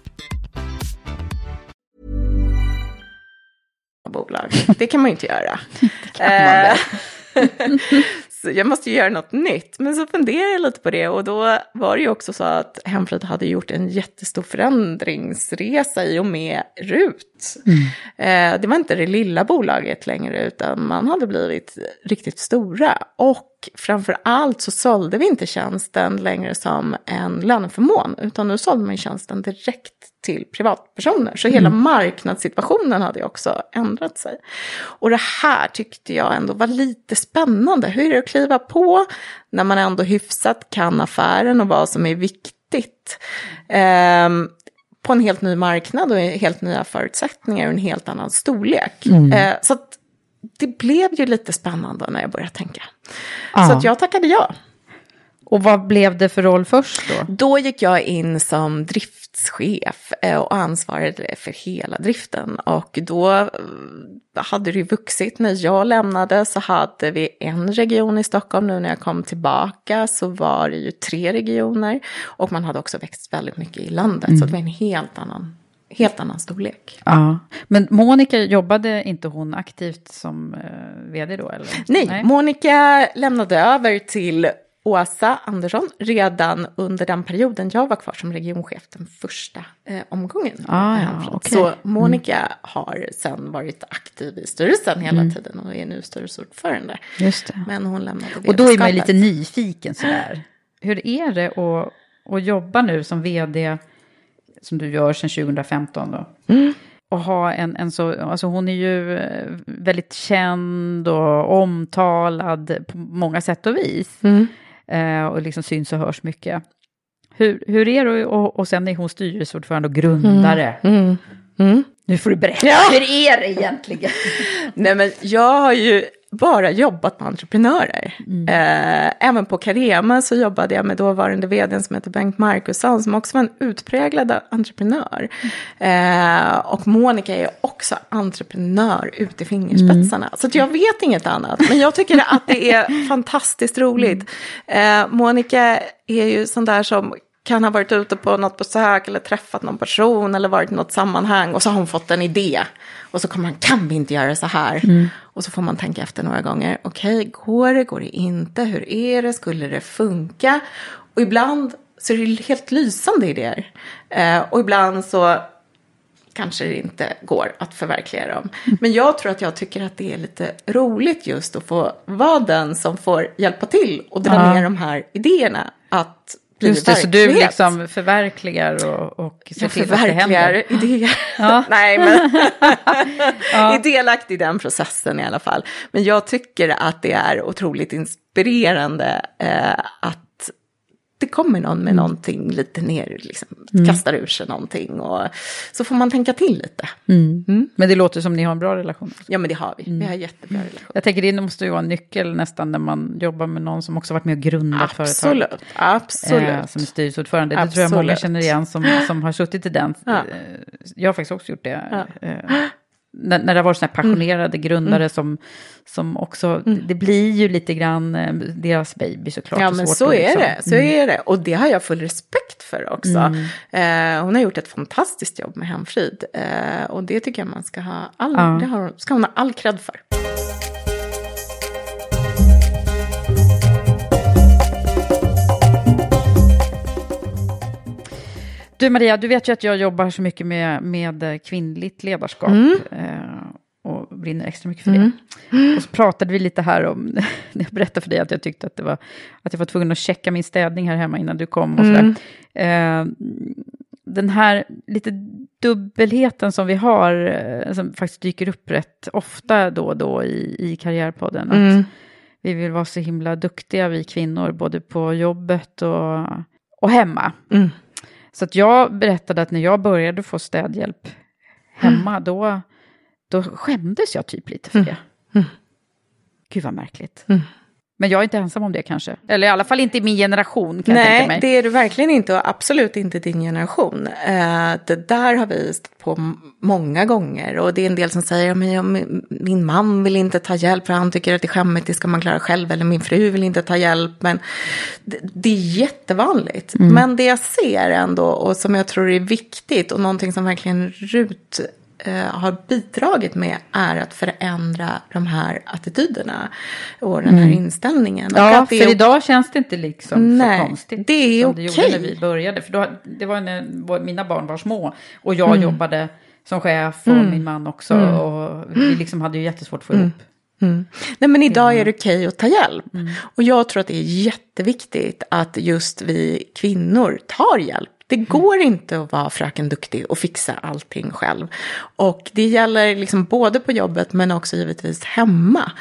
Bolag. Det kan man ju inte göra. Eh, jag måste ju göra något nytt. Men så funderade jag lite på det och då var det ju också så att Hemfrid hade gjort en jättestor förändringsresa i och med RUT. Mm. Eh, det var inte det lilla bolaget längre utan man hade blivit riktigt stora. Och framför allt så sålde vi inte tjänsten längre som en löneförmån utan nu sålde man tjänsten direkt till privatpersoner. Så hela mm. marknadssituationen hade ju också ändrat sig. Och det här tyckte jag ändå var lite spännande. Hur är det att kliva på när man ändå hyfsat kan affären och vad som är viktigt? Um, på en helt ny marknad och helt nya förutsättningar och en helt annan storlek. Mm. Eh, så det blev ju lite spännande när jag började tänka. Ja. Så jag tackade ja. Och vad blev det för roll först då? Då gick jag in som driftschef eh, och ansvarade för hela driften. Och då eh, hade det ju vuxit. När jag lämnade så hade vi en region i Stockholm. Nu när jag kom tillbaka så var det ju tre regioner. Och man hade också växt väldigt mycket i landet. Så det var en helt annan, helt annan storlek. Ja. Men Monica, jobbade inte hon aktivt som eh, vd då? Eller? Nej, Monica lämnade över till Åsa Andersson redan under den perioden jag var kvar som regionchef den första eh, omgången. Ah, ja, Hemfrid. okej. Så Monica har sen varit aktiv i styrelsen hela Mm. tiden och är nu styrelseordförande. Just det. Men hon lämnade Och då är man lite nyfiken sådär. Hur är det att, att jobba nu som vd, som du gör sedan 2015 då? Mm. Och ha en, en så, alltså hon är ju eh, väldigt känd och omtalad på många sätt och vis. Mm. Eh, och liksom syns och hörs mycket. Hur, hur är det och, och sen är hon styrelseordförande och grundare. Mm. Mm. Nu får du berätta, Ja. hur är det egentligen? Nej men jag har ju bara jobbat med entreprenörer. Eh, även på Carema så jobbade jag med dåvarande vdn som heter Bengt Markusson som också var en utpräglad entreprenör. Eh, och Monica är också entreprenör ut i fingerspetsarna. Så att jag vet inget annat. Men jag tycker att det är fantastiskt roligt. Eh, Monica är ju sån där som kan ha varit ute på något besök eller träffat någon person eller varit i något sammanhang och så har hon fått en idé. Och så kommer man, kan vi inte göra så här? Och så får man tänka efter några gånger, okej, går det, går det inte, hur är det, skulle det funka? Och ibland så är det helt lysande idéer. Eh, och ibland så kanske det inte går att förverkliga dem. Men jag tror att jag tycker att det är lite roligt just att få vara den som får hjälpa till och dra Ja. ner de här idéerna att bli Just det, så du verklighet. liksom förverkligar och, och ser Jag till att det händer. förverkligar idéer. Ja. Nej, men är delaktig i den processen i alla fall. Men jag tycker att det är otroligt inspirerande eh, att det kommer någon med någonting lite ner, liksom, kastar ur sig någonting och så får man tänka till lite. Mm. Men det låter som ni har en bra relation. Ja, men det har vi. Vi har jättebra relation. Jag tänker det måste ju vara en nyckel nästan när man jobbar med någon som också varit med och grundat företag. Absolut, absolut. Eh, som styrelseordförande. Det tror jag många känner igen som, som har suttit i den. Ja. Eh, Jag har faktiskt också gjort det. Eh, när, när det har varit sådana här passionerade grundare Mm. som, som också, det, det blir ju lite grann eh, deras baby såklart. Ja, men så är liksom- det. Så är det. Och det har jag full respekt för också. Mm. Eh, hon har gjort ett fantastiskt jobb med Hemfrid. Eh, och det tycker jag man ska ha all, Ja. har, ska hon ha all cred för. Du Maria, du vet ju att jag jobbar så mycket med, med kvinnligt ledarskap. Mm. Eh, och brinner extra mycket för det. Och så pratade vi lite här om, när jag berättade för dig att jag tyckte att det var, att jag var tvungen att checka min städning här hemma innan du kom och sådär. Eh, den här lite dubbelheten som vi har, eh, som faktiskt dyker upp rätt ofta då och då i, i Karriärpodden. Att Mm. vi vill vara så himla duktiga vi kvinnor, både på jobbet och, och hemma. Mm. Så att jag berättade att när jag började få städhjälp hemma, då, då skämdes jag typ lite för det. Mm. Gud vad märkligt. Mm. Men jag är inte ensam om det kanske. Eller i alla fall inte i min generation kan jag tänka Nej, mig. det är du verkligen inte och absolut inte din generation. Eh, det där har vi stått på många gånger och det är en del som säger men min- man vill inte ta hjälp för han tycker att det är skämmigt, det ska man klara själv eller min fru vill inte ta hjälp. Men det, är jättevanligt. Men det jag ser ändå och som jag tror är viktigt och någonting som verkligen RUT har bidragit med är att förändra de här attityderna och den här inställningen. Och Ja, för är idag känns det inte liksom Nej, så konstigt. det är som det gjorde när vi började. För då, det var när vår- mina barn var små och jag Mm. jobbade som chef och min man också. Och vi liksom hade ju jättesvårt att få ihop. Mm. Nej men idag är det okej att ta hjälp. Och jag tror att det är jätteviktigt att just vi kvinnor tar hjälp. Det går inte att vara fröken duktig och fixa allting själv. Och det gäller liksom både på jobbet men också givetvis hemma.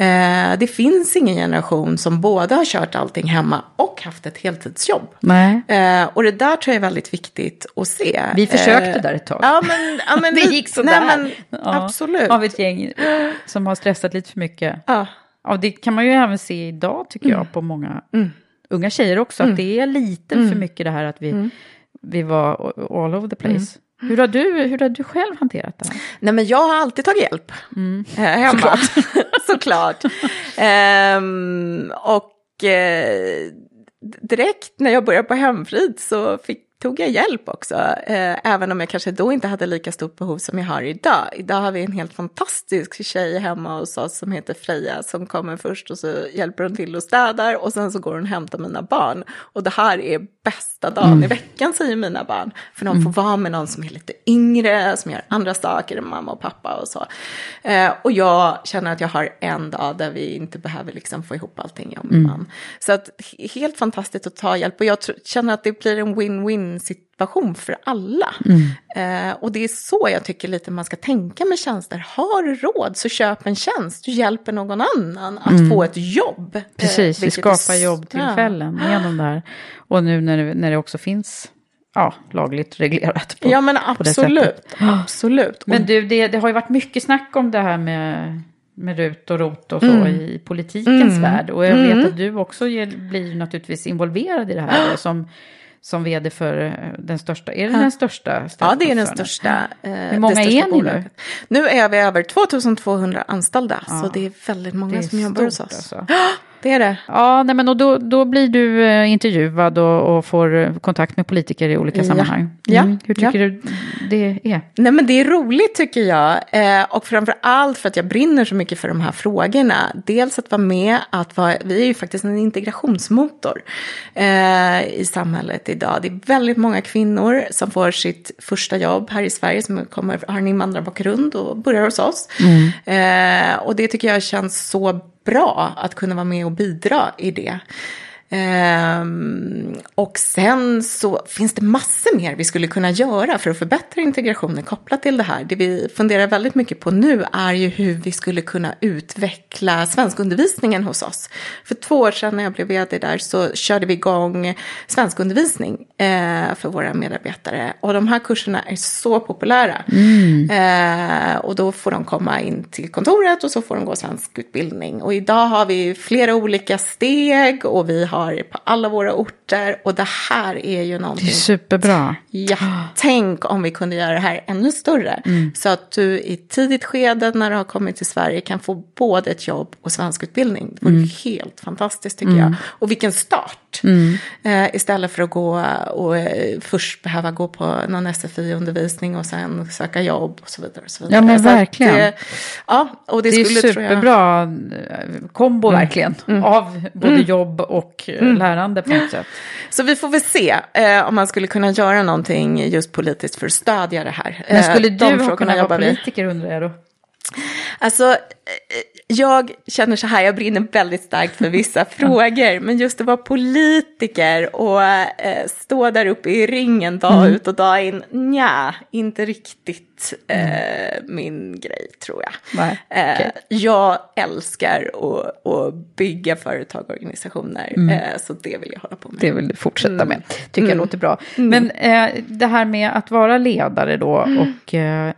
Eh, det finns ingen generation som både har kört allting hemma och haft ett heltidsjobb. Eh, och det där tror jag är väldigt viktigt att se. Vi försökte Eh, där ett tag. Ja, men, ja, men det gick sådär. Nej, men, Ja, Absolut. Av ett gäng som har stressat lite för mycket. Ja. Ja, det kan man ju även se idag tycker Mm. jag på många unga tjejer också. Att det är lite Mm. för mycket det här att vi, vi var all over the place. Mm. Hur, har du, hur har du själv hanterat det här? Nej, men jag har alltid tagit hjälp. Eh, hemma. Såklart. Ehm, och eh, direkt när jag började på hemfrid så fick, tog jag hjälp också. Eh, även om jag kanske då inte hade lika stort behov som jag har idag. Idag har vi en helt fantastisk tjej hemma hos oss som heter Freja som kommer först och så hjälper hon till och städar och sen så går hon och hämtar mina barn. Och det här är bästa dagen i veckan säger mina barn. För de får vara med någon som är lite yngre, som gör andra saker än mamma och pappa och så. Eh, och jag känner att jag har en dag där vi inte behöver liksom få ihop allting, jag och min man. Så att he- helt fantastiskt att ta hjälp och jag känner att det blir en win-win situation för alla. Eh, och det är så jag tycker lite man ska tänka med tjänster. Har du råd så köp en tjänst, du hjälper någon annan att få ett jobb. Eh, Precis, vi vilket är skapar jobbtillfällen genom det här. Och nu när det, när det också finns ja, lagligt reglerat. På, Ja men absolut, absolut. Men du, det, det har ju varit mycket snack om det här med, med RUT och ROT och så Mm. i politikens värld. Och jag vet att du också ger, blir naturligtvis involverad i det här som, som vd för eh, den största, är det den största? Ja, det är den största. Eh, Hur många största är ni nu? bolaget. Nu är vi över 2200 anställda, så det är väldigt många är som jobbar hos oss. alltså. Det är det. Ja, nej, men och då, då blir du eh, intervjuad och, och får eh, kontakt med politiker i olika Ja. sammanhang. Mm. Ja. Hur tycker Ja. du det är? Nej men det är roligt tycker jag. Eh, och framför allt för att jag brinner så mycket för de här frågorna. Dels att vara med, att vara, vi är ju faktiskt en integrationsmotor eh, i samhället idag. Det är väldigt många kvinnor som får sitt första jobb här i Sverige som kommer, har en invandrarbakgrund och börjar hos oss. Eh, och det tycker jag känns så bra att kunna vara med och bidra i det. Ehm, och sen så finns det massor mer vi skulle kunna göra för att förbättra integrationen kopplat till det här. Det vi funderar väldigt mycket på nu är ju hur vi skulle kunna utveckla svenskundervisningen hos oss. För två år sedan när jag blev vd där så körde vi igång svenskundervisning eh, för våra medarbetare. Och de här kurserna är så populära. Eh, och då får de komma in till kontoret och så får de gå svensk utbildning. Och idag har vi flera olika steg och vi har på alla våra orter. Och det här är ju Det är någonting superbra. Ja, tänk om vi kunde göra det här ännu större. Så att du i tidigt skede när du har kommit till Sverige kan få både ett jobb och svensk utbildning. Det vore helt fantastiskt tycker jag. Och vilken start. Eh, istället för att gå och eh, först behöva gå på någon SFI-undervisning och sen söka jobb och så vidare. Och så vidare. Ja, men Så verkligen. eh, ja, och det, Det är skulle jag... superbra eh, kombo verkligen. Av både jobb och eh, lärande på något sätt. Så vi får väl se eh, om man skulle kunna göra någonting just politiskt för att stödja det här. Men skulle Eh, de du ha frågorna kunnat vara politiker undrar jag då? Alltså, eh, jag känner så här, jag brinner väldigt starkt för vissa frågor, men just att vara politiker och eh, stå där uppe i ringen dag Mm. ut och dag in, nja, inte riktigt eh, min grej tror jag. Nej, Eh. Jag älskar att, att bygga företag och organisationer, eh, så det vill jag hålla på med. Mm. Det vill du fortsätta Mm. med. Tycker jag låter bra. Men eh, det här med att vara ledare då Mm. och eh,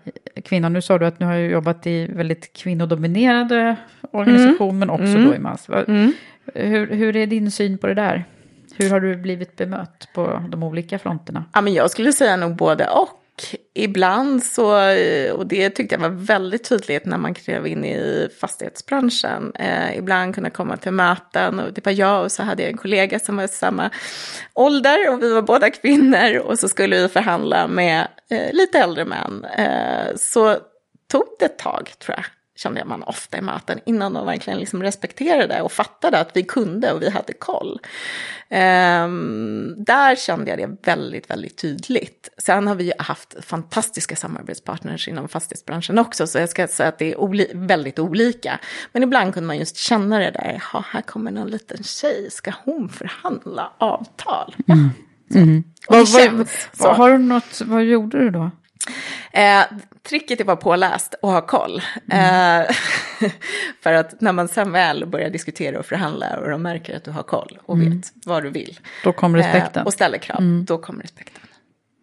kvinna. Nu sa du att du har jobbat i väldigt kvinnodominerade organisation Mm. men också då i mass. Va- Hur, hur är din syn på det där? Hur har du blivit bemött på de olika fronterna? Ja, men jag skulle säga nog både och. Ibland så, och det tyckte jag var väldigt tydligt när man klev in i fastighetsbranschen. Eh, ibland kunna komma till möten och det var jag och så hade jag en kollega som var i samma ålder och vi var båda kvinnor och så skulle vi förhandla med eh, lite äldre män. Eh, så tog det ett tag tror jag kände man ofta i möten, innan de verkligen liksom respekterade och fattade att vi kunde och vi hade koll. Um, där kände jag det väldigt, väldigt tydligt. Sen har vi ju haft fantastiska samarbetspartners inom fastighetsbranschen också, så jag ska säga att det är oli väldigt olika. Men ibland kunde man just känna det där, ja, här kommer någon liten tjej, ska hon förhandla avtal? Mm. Mm. Vad, vad, vad, har du något, vad gjorde du då? Eh, tricket är vara påläst och ha koll. Mm. Eh, för att när man sen väl börjar diskutera och förhandla och de märker att du har koll och mm. vet vad du vill. Då kommer respekten. Eh, och ställer krav, mm. då kommer respekten.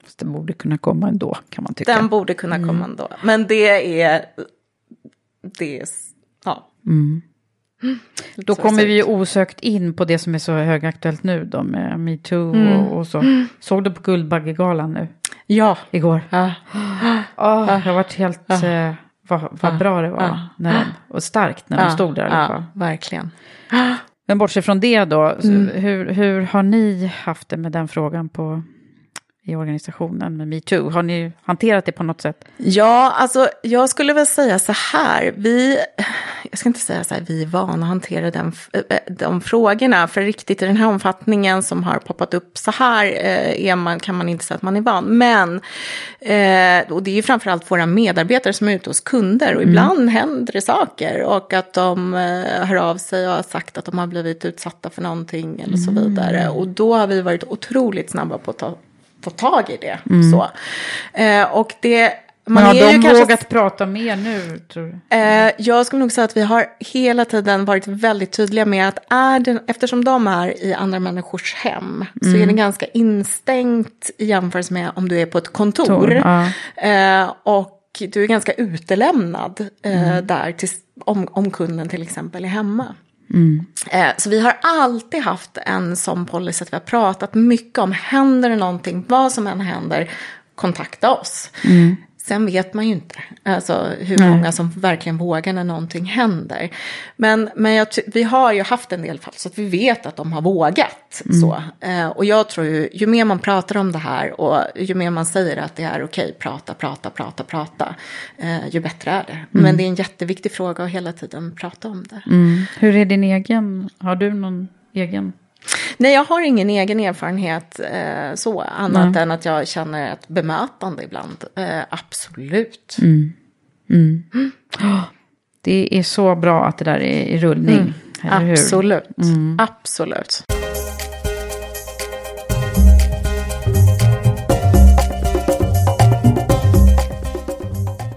Fast det borde kunna komma ändå kan man tycka. Den borde kunna komma mm. ändå. Men det är, det är, ja. Mm. Då kommer vi ju osökt in på det som är så högaktuellt nu då med metoo mm. och, och, så. Såg du på Guldbaggegalan nu? Ja. Igår. Ja. Oh, jag har varit helt... Eh, vad, vad bra det var. När de, och starkt när de stod där. Ja, verkligen. Men bortsett från det då, mm. hur, hur har ni haft det med den frågan på i organisationen med metoo? Har ni hanterat det på något sätt? Ja, alltså jag skulle väl säga så här. Vi, jag ska inte säga så här, vi är vana att hantera den, eh, de frågorna. För riktigt i den här omfattningen som har poppat upp så här eh, är man, kan man inte säga att man är van. Men, eh, och det är ju framförallt våra medarbetare som är ute hos kunder. Och mm. ibland händer det saker. Och att de hör av sig och har sagt att de har blivit utsatta för någonting eller så mm. vidare. Och då har vi varit otroligt snabba på att ta få tag i det. Mm. Så. Eh, och det man har de kanske... vågat prata mer nu? Tror du? Eh, jag skulle nog säga att vi har hela tiden varit väldigt tydliga med att är det, eftersom de är i andra människors hem mm. så är det mm. ganska instängt i jämförelse med om du är på ett kontor. Tor, ja. eh, och du är ganska utelämnad eh, mm. där tills, om, om kunden till exempel är hemma. Mm. Eh, så vi har alltid haft en sån policy att vi har pratat mycket om, händer det någonting, vad som än händer, kontakta oss. Mm. Sen vet man ju inte alltså, hur Nej. många som verkligen vågar när någonting händer. Men, men jag, vi har ju haft en del fall så att vi vet att de har vågat. Mm. Så. Eh, och jag tror ju, ju mer man pratar om det här och ju mer man säger att det är okej, prata, prata, prata, prata, eh, ju bättre är det. Mm. Men det är en jätteviktig fråga att hela tiden prata om det. Mm. Hur är din egen, har du någon egen Nej, jag har ingen egen erfarenhet eh, så, annat Nej. än att jag känner ett bemötande ibland. Eh, absolut. Mm. Mm. Oh, det är så bra att det där är i rullning. Mm. Absolut, mm. absolut.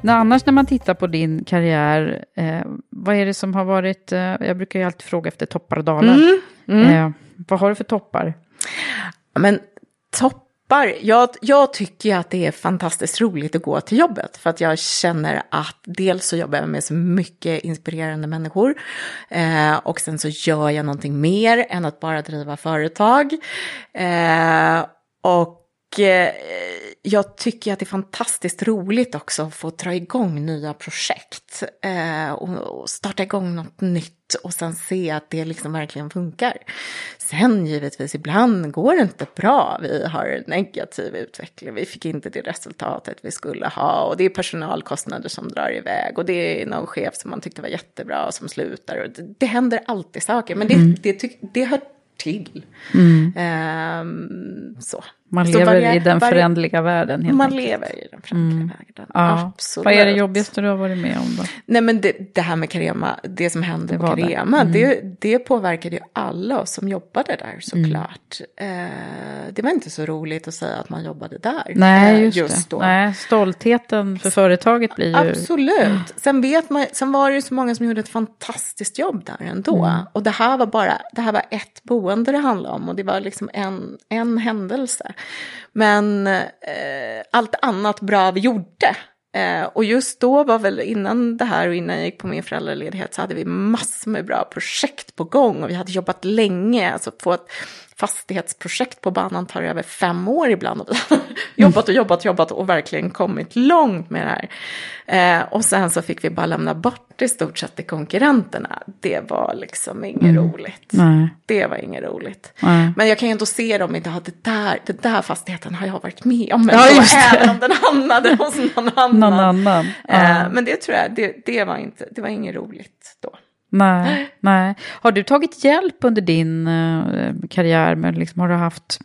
Annars när man tittar på din karriär, eh, vad är det som har varit, eh, jag brukar ju alltid fråga efter toppar och dalar. Vad har du för toppar? Men toppar, jag, jag tycker att det är fantastiskt roligt att gå till jobbet. För att jag känner att dels så jobbar jag med så mycket inspirerande människor. Eh, och sen så gör jag någonting mer än att bara driva företag. Eh, och jag tycker att det är fantastiskt roligt också att få dra igång nya projekt. Eh, och, och, starta igång något nytt och sen se att det liksom verkligen funkar. Sen givetvis, ibland går det inte bra. Vi har negativ utveckling. Vi fick inte det resultatet vi skulle ha. Och det är personalkostnader som drar iväg. Och det är någon chef som man tyckte var jättebra som slutar. Och det, det händer alltid saker. Men det, mm. det, det, det hör till. Mm. Um, så. Man så lever varje, i den förändliga världen. Man enkelt. lever i förändliga mm. Ja. Absolut. Vad är det jobbigaste du har varit med om då? Nej men det, det här med Carema, det som hände på Carema, det. Mm. det, det påverkade ju alla oss som jobbade där såklart. Mm. Eh, det var inte så roligt att säga att man jobbade där. Nej, eh, just, just. Då. Nej, stoltheten för företaget blir ju... Absolut. Sen, vet man, sen var det ju så många som gjorde ett fantastiskt jobb där ändå. Mm. Och det här var bara, det här var ett boende det handlade om och det var liksom en, en händelse. Men eh, allt annat bra vi gjorde. Eh, och just då var väl innan det här och innan jag gick på min föräldraledighet så hade vi massor med bra projekt på gång och vi hade jobbat länge. Alltså på att fastighetsprojekt på banan tar över fem år ibland. Och vi har jobbat och jobbat och jobbat och verkligen kommit långt med det här. Eh, och sen så fick vi bara lämna bort i stort sett till konkurrenterna. Det var liksom inget Mm. roligt. Nej. Det var inget roligt. Nej. Men jag kan ju ändå se dem ha det där, det där fastigheten har jag varit med om. Ja, även om den hamnade hos någon annan. Någon annan. Ja. Eh, men det tror jag, det, det, var inte, det var inget roligt då. Nej, nej. Har du tagit hjälp under din eh, karriär? Med, liksom, har du haft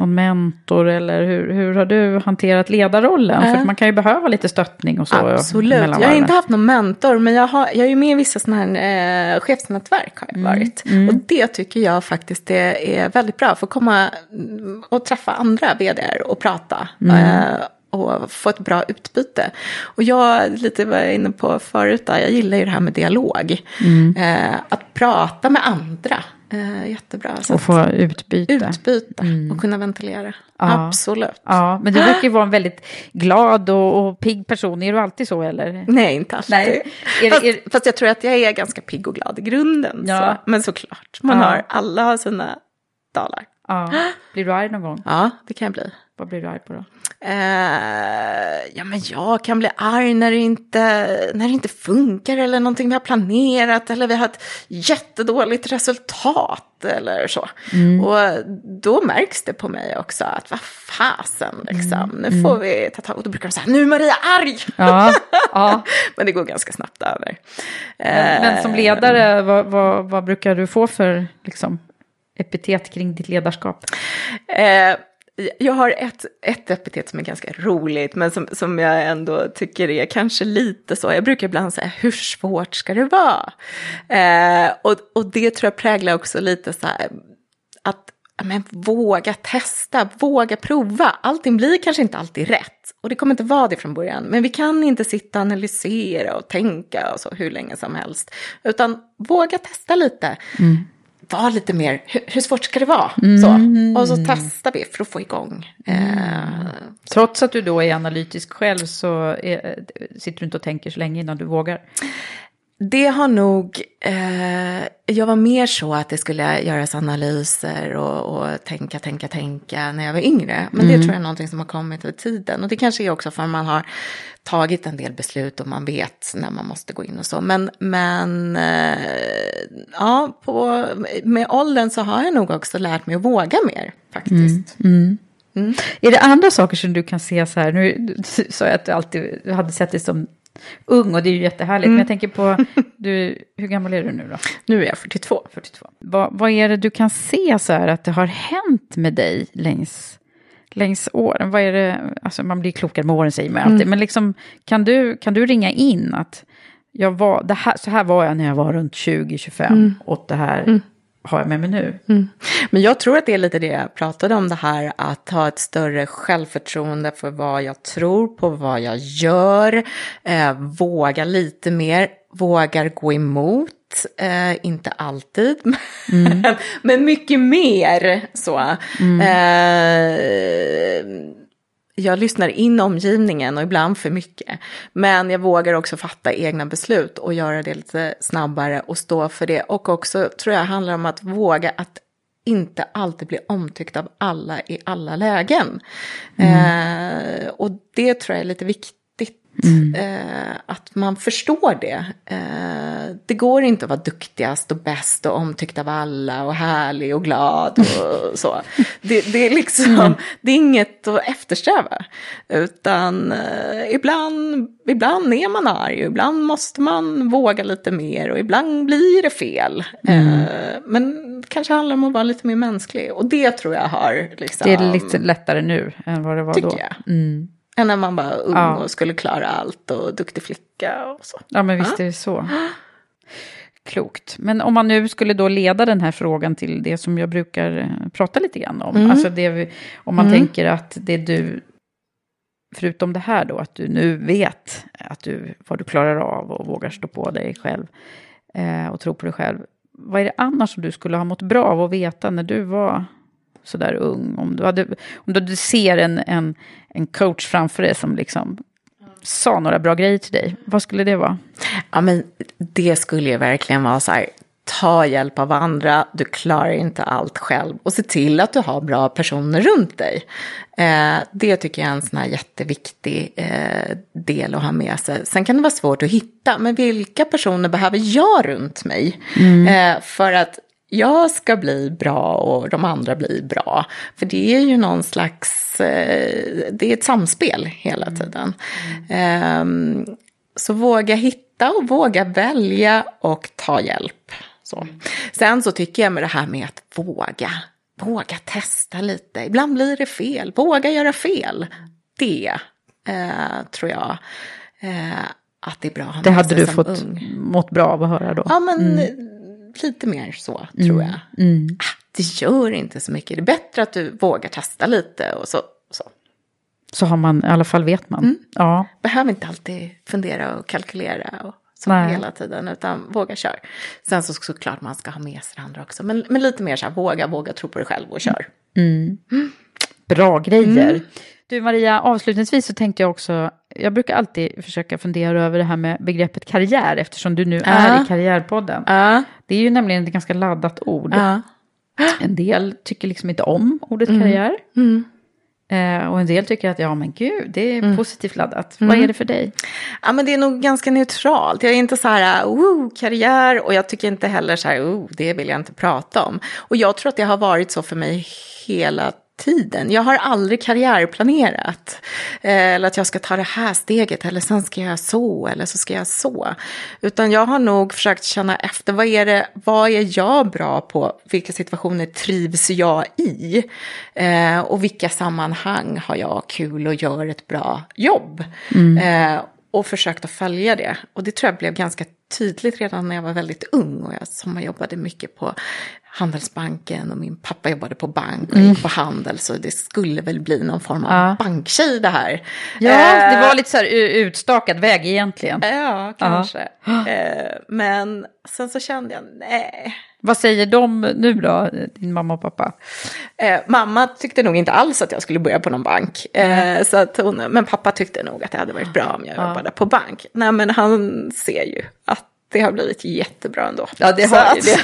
någon mentor eller hur, hur har du hanterat ledarrollen? Äh. För man kan ju behöva lite stöttning och så. Absolut. Jag har inte haft någon mentor, men jag, har, jag är ju med i vissa sådana här eh, chefsnätverk har jag varit. Och det tycker jag faktiskt är, är väldigt bra, för att komma mm, och träffa andra vdr och prata. Eh, och få ett bra utbyte. Och jag, lite vad jag var inne på förut, där, jag gillar ju det här med dialog. Eh, att prata med andra, eh, jättebra. Så Och få utbyte. utbyta och kunna ventilera. Ja. Absolut. Ja, men du verkar ju vara en väldigt glad och, och pigg person. Är du alltid så eller? Nej, inte alltid. Nej. Är- fast, är- fast jag tror att jag är ganska pigg och glad i grunden. Ja. Så. Men såklart, man Ja. har, alla har sina dalar. Ja. Blir du arg någon gång? Ja, det kan jag bli. Vad blir du arg på då? Eh, ja, men jag kan bli arg när det, inte, när det inte funkar eller någonting vi har planerat eller vi har ett jättedåligt resultat eller så. Och då märks det på mig också att vad fasen liksom, nu får vi ta tag och då brukar de säga nu är Maria arg. Ja, ja. men det går ganska snabbt över. Men som ledare, vad, vad, vad brukar du få för liksom, epitet kring ditt ledarskap? Eh, jag har ett, ett epitet som är ganska roligt, men som, som jag ändå tycker är kanske lite så. Jag brukar ibland säga, hur svårt ska det vara? Eh, och, och det tror jag präglar också lite så här, att men, våga testa, våga prova. Allting blir kanske inte alltid rätt. Och det kommer inte vara det från början. Men vi kan inte sitta och analysera och tänka och så hur länge som helst. Utan våga testa lite. Mm. Var lite mer, hur, hur svårt ska det vara? Så. Och så testar vi för att få igång. Eh, Trots att du då är analytisk själv så är, sitter du inte och tänker så länge innan du vågar. Det har nog, eh, jag var mer så att det skulle göras analyser och, och tänka, tänka, tänka när jag var yngre. Men det tror jag är någonting som har kommit över tiden. Och det kanske är också för att man har tagit en del beslut och man vet när man måste gå in och så. Men, men eh, ja, på, med åldern så har jag nog också lärt mig att våga mer faktiskt. Är det andra saker som du kan se så här? Nu sa jag att du alltid hade sett dig som ung och det är ju jättehärligt. Men jag tänker på, du, hur gammal är du nu då? Nu är jag 42. 42. Vad, vad är det du kan se så här att det har hänt med dig längs, längs åren? Vad är det, alltså man blir klokare med åren säger man alltid. Men liksom, kan du, kan du ringa in att jag var, det här, så här var jag när jag var runt 20-25 och det här har jag med mig nu? Men jag tror att det är lite det jag pratade om, det här att ha ett större självförtroende för vad jag tror på, vad jag gör, eh, våga lite mer, vågar gå emot, eh, inte alltid, men, men mycket mer så. Eh, jag lyssnar in omgivningen och ibland för mycket. Men jag vågar också fatta egna beslut och göra det lite snabbare och stå för det. Och också tror jag handlar om att våga att inte alltid bli omtyckt av alla i alla lägen. Eh, och det tror jag är lite viktigt. Eh, att man förstår det. Eh, det går inte att vara duktigast och bäst och omtyckt av alla och härlig och glad och så. Det, det är liksom, det är inget att eftersträva. Utan eh, ibland, ibland är man arg ibland måste man våga lite mer och ibland blir det fel. Eh, men det kanske handlar om att vara lite mer mänsklig. Och det tror jag har liksom... Det är lite lättare nu än vad det var Tycker då. jag. Mm. När man var ung Ja. och skulle klara allt och duktig flicka och så. Ja, men visst är det så. Klokt. Men om man nu skulle då leda den här frågan till det som jag brukar eh, prata lite grann om. Alltså det om man tänker att det du, förutom det här då, att du nu vet att du, vad du klarar av och vågar stå på dig själv eh, och tro på dig själv. Vad är det annars som du skulle ha mått bra av att veta när du var sådär ung? Om du, hade, om du ser en, en, en coach framför dig som liksom sa några bra grejer till dig, vad skulle det vara? Ja, men det skulle ju verkligen vara så här. ta hjälp av andra, du klarar inte allt själv och se till att du har bra personer runt dig. Eh, det tycker jag är en sån här jätteviktig eh, del att ha med sig. Sen kan det vara svårt att hitta, men vilka personer behöver jag runt mig? Mm. Eh, för att jag ska bli bra och de andra blir bra. För det är ju någon slags, eh, det är ett samspel hela mm. tiden. Mm. Så våga hitta och våga välja och ta hjälp. Så. Sen så tycker jag med det här med att våga, våga testa lite. Ibland blir det fel, våga göra fel. Det eh, tror jag eh, att det är bra. Det hade du fått ung. mått bra av att höra då? Ja, men mm lite mer så, tror mm. jag. Mm. Ah, det gör inte så mycket. Det är bättre att du vågar testa lite och så. Så, så har man, i alla fall vet man. Mm. Ja. Behöver inte alltid fundera och kalkylera och så hela tiden, utan våga kör. Sen så såklart man ska ha med sig andra också, men, men lite mer så här, våga, våga tro på dig själv och kör. Mm. Bra grejer. Mm. Du Maria, avslutningsvis så tänkte jag också, jag brukar alltid försöka fundera över det här med begreppet karriär eftersom du nu uh. är i Karriärpodden. Uh. Det är ju nämligen ett ganska laddat ord. Uh. En del tycker liksom inte om ordet mm. karriär. Mm. Eh, och en del tycker att ja men gud, det är mm. positivt laddat. Mm. Vad är det för dig? Ja men det är nog ganska neutralt. Jag är inte så här, oh, karriär och jag tycker inte heller så här, oh, det vill jag inte prata om. Och jag tror att det har varit så för mig hela tiden. Jag har aldrig karriärplanerat. Eh, eller att jag ska ta det här steget eller sen ska jag så eller så ska jag så. Utan jag har nog försökt känna efter vad är det, vad är jag bra på? Vilka situationer trivs jag i? Eh, och vilka sammanhang har jag kul och gör ett bra jobb? Mm. Eh, och försökt att följa det. Och det tror jag blev ganska tydligt redan när jag var väldigt ung och jag sommarjobbade mycket på Handelsbanken och min pappa jobbade på bank och mm. gick på handel så det skulle väl bli någon form av ja. banktjej det här. Ja, eh, det var lite så här utstakad väg egentligen. Ja, kanske. Eh, men sen så kände jag nej. Vad säger de nu då, din mamma och pappa? Eh, mamma tyckte nog inte alls att jag skulle börja på någon bank. Eh, så att hon, men pappa tyckte nog att det hade varit bra om jag jobbade på bank. Nej men han ser ju att det har blivit jättebra ändå. Ja, det har ju det.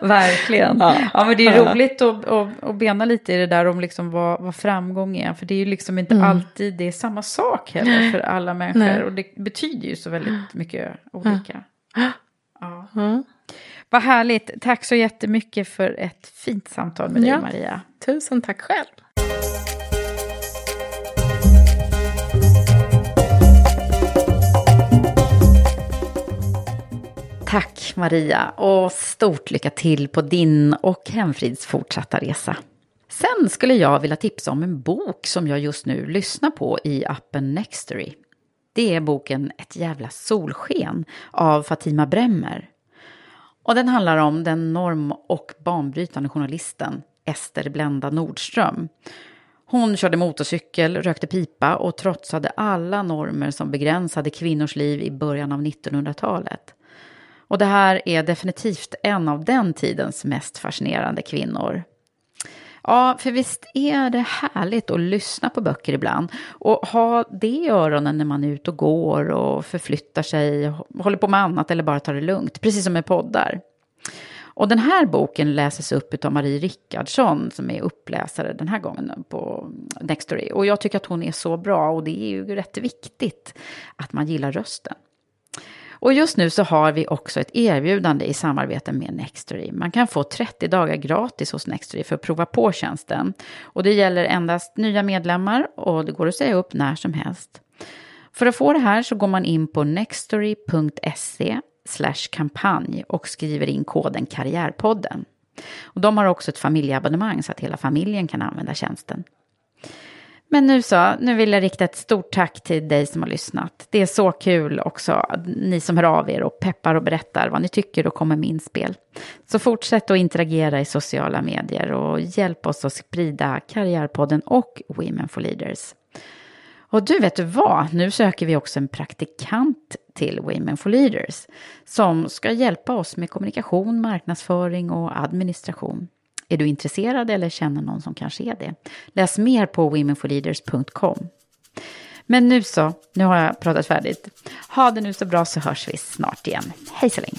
Verkligen. Ja. ja. men det är roligt att, att, att bena lite i det där om liksom vad, vad framgång är. För det är ju liksom inte mm. alltid det är samma sak heller för alla människor. Nej. Och det betyder ju så väldigt mycket olika. Ja. Mm. Vad härligt. Tack så jättemycket för ett fint samtal med dig ja. Maria. Tusen tack själv. Tack Maria och stort lycka till på din och Hemfrids fortsatta resa. Sen skulle jag vilja tipsa om en bok som jag just nu lyssnar på i appen Nextory. Det är boken Ett jävla solsken av Fatima Bremmer. Och den handlar om den norm och banbrytande journalisten Ester Blenda Nordström. Hon körde motorcykel, rökte pipa och trotsade alla normer som begränsade kvinnors liv i början av 1900-talet. Och det här är definitivt en av den tidens mest fascinerande kvinnor. Ja, för visst är det härligt att lyssna på böcker ibland och ha det i öronen när man är ute och går och förflyttar sig, håller på med annat eller bara tar det lugnt, precis som med poddar. Och den här boken läses upp av Marie Rickardsson som är uppläsare den här gången på Nextory. Och jag tycker att hon är så bra och det är ju rätt viktigt att man gillar rösten. Och just nu så har vi också ett erbjudande i samarbete med Nextory. Man kan få 30 dagar gratis hos Nextory för att prova på tjänsten. Och det gäller endast nya medlemmar och det går att säga upp när som helst. För att få det här så går man in på nextory.se kampanj och skriver in koden Karriärpodden. Och de har också ett familjeabonnemang så att hela familjen kan använda tjänsten. Men nu så, nu vill jag rikta ett stort tack till dig som har lyssnat. Det är så kul också, ni som hör av er och peppar och berättar vad ni tycker och kommer med inspel. Så fortsätt att interagera i sociala medier och hjälp oss att sprida Karriärpodden och Women for Leaders. Och du, vet du vad? Nu söker vi också en praktikant till Women for Leaders som ska hjälpa oss med kommunikation, marknadsföring och administration. Är du intresserad eller känner någon som kanske är det? Läs mer på womenforleaders.com. Men nu så, nu har jag pratat färdigt. Ha det nu så bra så hörs vi snart igen. Hej så länge!